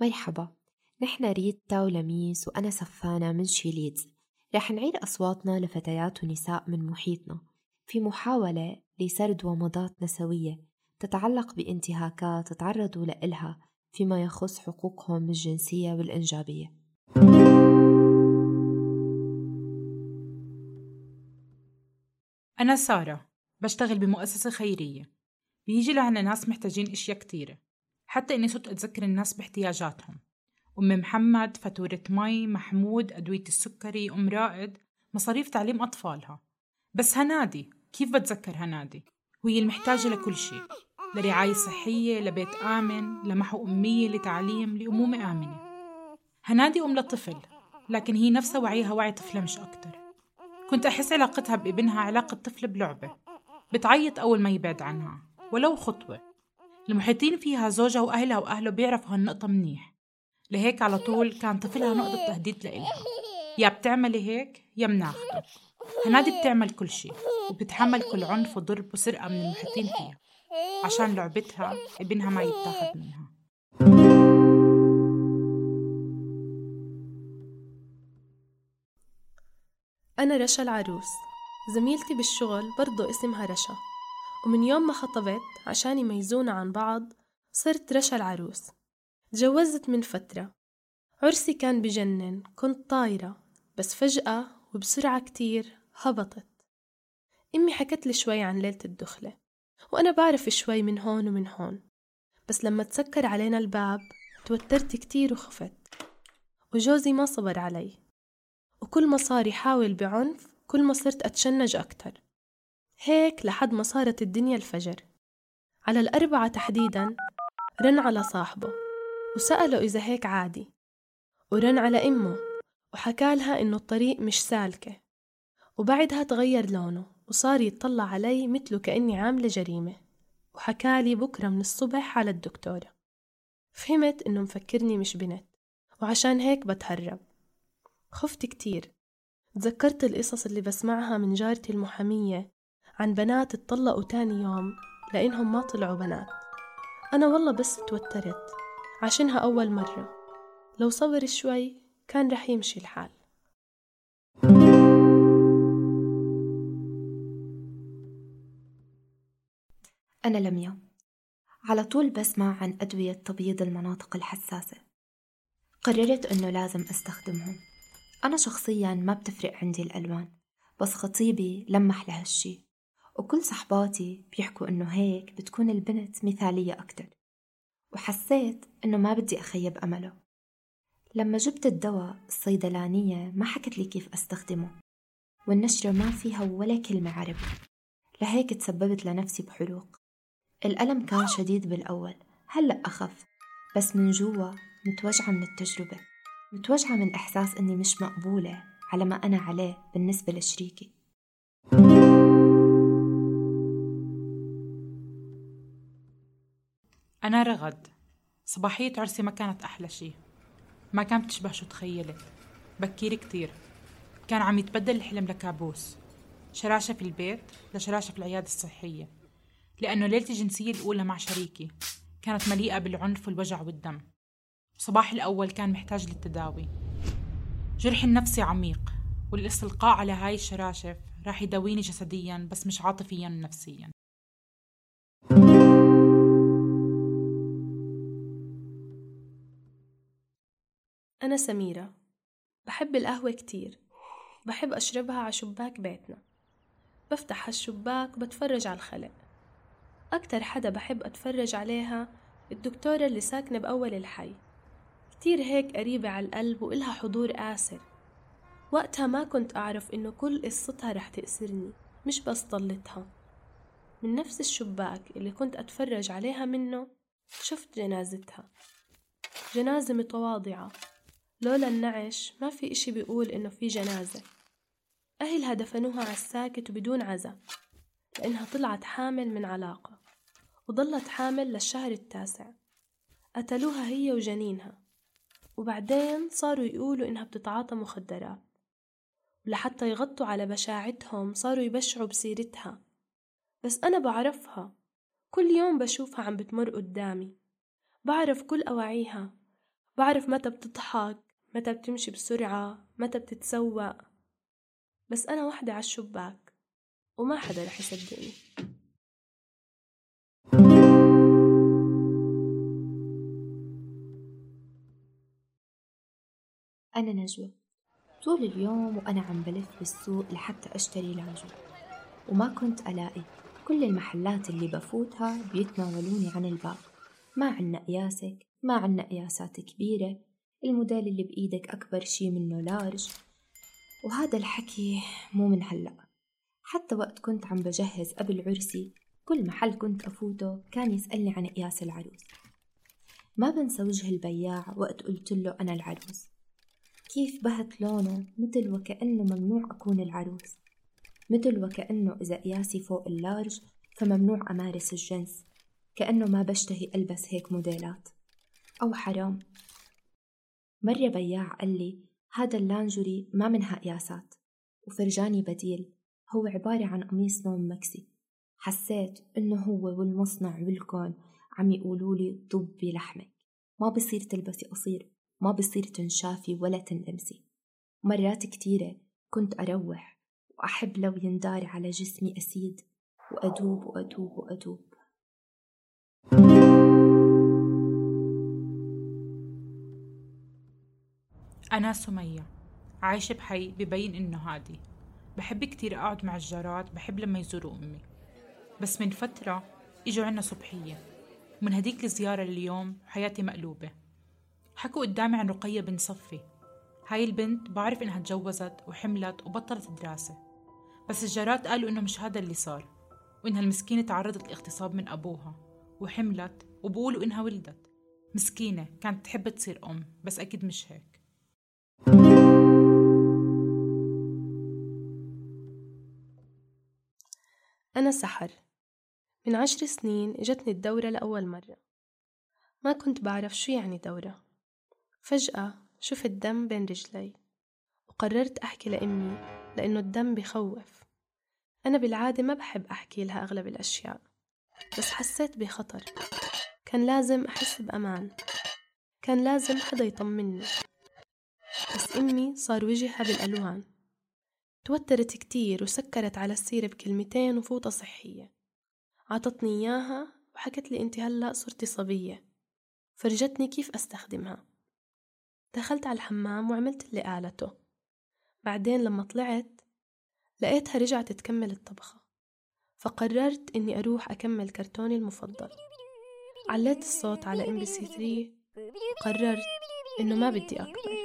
مرحبا. نحن ريتا ولميس وأنا سفانة من شيليدز رح نعيد أصواتنا لفتيات ونساء من محيطنا. في محاولة لسرد ومضات نسوية تتعلق بانتهاكات تعرضوا لإلها فيما يخص حقوقهم الجنسية والإنجابية. أنا سارة بشتغل بمؤسسة خيرية. بيجي لعنا ناس محتاجين إشياء كتيرة. حتى إني صرت أتذكر الناس باحتياجاتهم. أم محمد فاتورة مي محمود أدوية السكري أم رائد مصاريف تعليم أطفالها. بس هنادي كيف بتذكر هنادي؟ وهي المحتاجة لكل شيء لرعاية صحية لبيت آمن لمحو أمية لتعليم لأمومة آمنة. هنادي أم لطفل لكن هي نفسها وعيها وعي طفلة مش أكتر. كنت أحس علاقتها بابنها علاقة طفل بلعبة. بتعيط أول ما يبعد عنها ولو خطوة. المحيطين فيها زوجها وأهلها وأهله بيعرفوا هالنقطة منيح. لهيك على طول كان طفلها نقطة تهديد لإلها. يا بتعملي هيك يا مناخدة. هنادي بتعمل كل شيء وبتتحمل كل عنف وضرب وسرقة من المحيطين فيها. عشان لعبتها ابنها ما يتاخد منها. أنا رشا العروس. زميلتي بالشغل برضو اسمها رشا. ومن يوم ما خطبت عشان يميزونا عن بعض صرت رشا العروس. تجوزت من فترة. عرسي كان بجنن كنت طايرة بس فجأة وبسرعة كتير هبطت. أمي حكت لي شوي عن ليلة الدخلة وأنا بعرف شوي من هون ومن هون. بس لما تسكر علينا الباب توترت كتير وخفت. وجوزي ما صبر علي. وكل ما صار يحاول بعنف كل ما صرت أتشنج أكتر. هيك لحد ما صارت الدنيا الفجر. على الأربعة تحديدا رن على صاحبه وسأله إذا هيك عادي. ورن على أمه وحكالها إنه الطريق مش سالكة. وبعدها تغير لونه وصار يتطلع علي مثله كأني عاملة جريمة. وحكالي بكرة من الصبح على الدكتورة. فهمت إنه مفكرني مش بنت وعشان هيك بتهرب. خفت كتير. تذكرت القصص اللي بسمعها من جارتي المحامية عن بنات اتطلقوا تاني يوم لأنهم ما طلعوا بنات. أنا والله بس توترت عشانها أول مرة. لو صبر شوي كان رح يمشي الحال. أنا لميا. على طول بسمع عن أدوية تبييض المناطق الحساسة. قررت أنه لازم أستخدمهم. أنا شخصيا ما بتفرق عندي الألوان بس خطيبي لمح لهالشي وكل صحباتي بيحكوا إنه هيك بتكون البنت مثالية أكتر. وحسيت إنه ما بدي أخيب أمله. لما جبت الدواء الصيدلانية ما حكت لي كيف أستخدمه. والنشرة ما فيها ولا كلمة عربي. لهيك تسببت لنفسي بحروق. الألم كان شديد بالأول. هلأ أخف. بس من جوا متوجعة من التجربة. متوجعة من إحساس إني مش مقبولة على ما أنا عليه بالنسبة لشريكي. أنا رغد. صباحية عرسي ما كانت أحلى شي. ما كانت تشبه شو تخيلت بكير كتير. كان عم يتبدل الحلم لكابوس. شراشة في البيت لشراشة في العيادة الصحية. لأنه ليلتي الجنسية الأولى مع شريكي. كانت مليئة بالعنف والوجع والدم. صباح الأول كان محتاج للتداوي. جرحي النفسي عميق. والاستلقاء على هاي الشراشف راح يداويني جسديا بس مش عاطفيا ونفسيا. أنا سميرة. بحب القهوة كتير. بحب أشربها على شباك بيتنا. بفتح هالشباك بتفرج على الخلق. أكتر حدا بحب أتفرج عليها الدكتورة اللي ساكنة بأول الحي. كتير هيك قريبة على القلب وإلها حضور آسر. وقتها ما كنت أعرف إنه كل قصتها رح تأسرني مش بس طلتها من نفس الشباك اللي كنت أتفرج عليها منه شفت جنازتها. جنازة متواضعة. لولا النعش ما في إشي بيقول إنه في جنازة. أهلها دفنوها على الساكت وبدون عزا لأنها طلعت حامل من علاقة وظلت حامل للشهر التاسع. قتلوها هي وجنينها وبعدين صاروا يقولوا إنها بتتعاطى مخدرات. ولحتى يغطوا على بشاعتهم صاروا يبشعوا بسيرتها. بس أنا بعرفها كل يوم بشوفها عم بتمر قدامي. بعرف كل أواعيها بعرف متى بتضحك متى بتمشي بسرعة متى بتتسوق. بس أنا وحدة على الشباك وما حدا رح يصدقني. أنا نجوى. طول اليوم وأنا عم بلف بالسوق لحتى أشتري لاجو وما كنت ألاقي. كل المحلات اللي بفوتها بيتناولوني عن الباب ما عنا قياسك ما عنا قياسات كبيرة. الموديل اللي بإيدك أكبر شي منه لارج. وهذا الحكي مو من هلأ. حتى وقت كنت عم بجهز قبل عرسي كل محل كنت أفوته كان يسألني عن قياس العروس. ما بنسى وجه البياع وقت قلت له أنا العروس. كيف بهت لونه مثل وكأنه ممنوع أكون العروس. مثل وكأنه إذا قياسي فوق ال large فممنوع أمارس الجنس. كأنه ما بشتهي ألبس هيك موديلات. أو حرام مرة بياع قال لي هذا اللانجوري ما منها قياسات وفرجاني بديل هو عبارة عن قميص نوم maxi. حسيت إنه هو والمصنع والكون عم يقولوا لي ضبي لحمك. ما بصير تلبسي قصير ما بصير تنشافي ولا تنلمسي. مرات كتيرة كنت أروح وأحب لو يندار على جسمي أسيد وأدوب وأدوب وأدوب. أنا سمية عايشة بحي ببين إنه هادي. بحب كتير أقعد مع الجارات بحب لما يزوروا أمي. بس من فترة إجوا عنا صبحية. ومن هديك الزيارة اليوم حياتي مقلوبة. حكوا قدامي عن رقية بن صفي. هاي البنت بعرف إنها تجوزت وحملت وبطلت دراسة. بس الجارات قالوا إنه مش هذا اللي صار وإنها المسكينة تعرضت لاغتصاب من أبوها وحملت وبقولوا إنها ولدت. مسكينة كانت تحب تصير أم بس أكيد مش هيك. أنا سحر. من عشر سنين إجتني الدورة لأول مرة. ما كنت بعرف شو يعني دورة. فجأة شفت دم بين رجلي وقررت أحكي لأمي لأنه الدم بخوف. أنا بالعادة ما بحب أحكي لها أغلب الأشياء بس حسيت بخطر. كان لازم أحس بأمان. كان لازم حدا يطمني. بس أمي صار وجهها بالألوان. توترت كتير وسكرت على السيرة بكلمتين وفوطة صحية. عطتني إياها وحكت لي أنت هلأ صرتي صبية. فرجتني كيف أستخدمها. دخلت على الحمام وعملت اللي قالته. بعدين لما طلعت لقيتها رجعت تكمل الطبخة. فقررت إني أروح أكمل كرتوني المفضل. عليت الصوت على إم بي سي 3 وقررت إنه ما بدي أكبر.